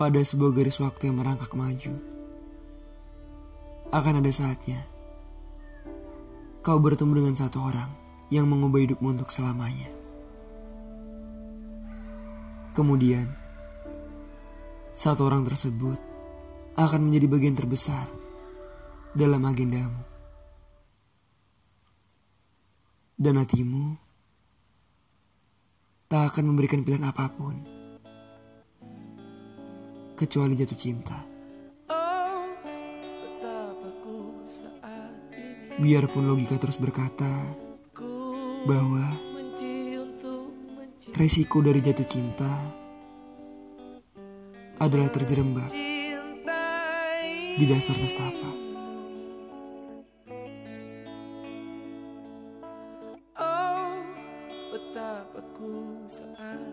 pada sebuah garis waktu yang merangkak maju. Akan ada saatnya kau bertemu dengan satu orang yang mengubah hidupmu untuk selamanya. Kemudian, satu orang tersebut akan menjadi bagian terbesar dalam agendamu. Dan hatimu tak akan memberikan pilihan apa pun kecuali jatuh cinta. Biarpun logika terus berkata bahwa resiko dari jatuh cinta adalah terjerembab di dasar nestapa. Oh, betapa ku saat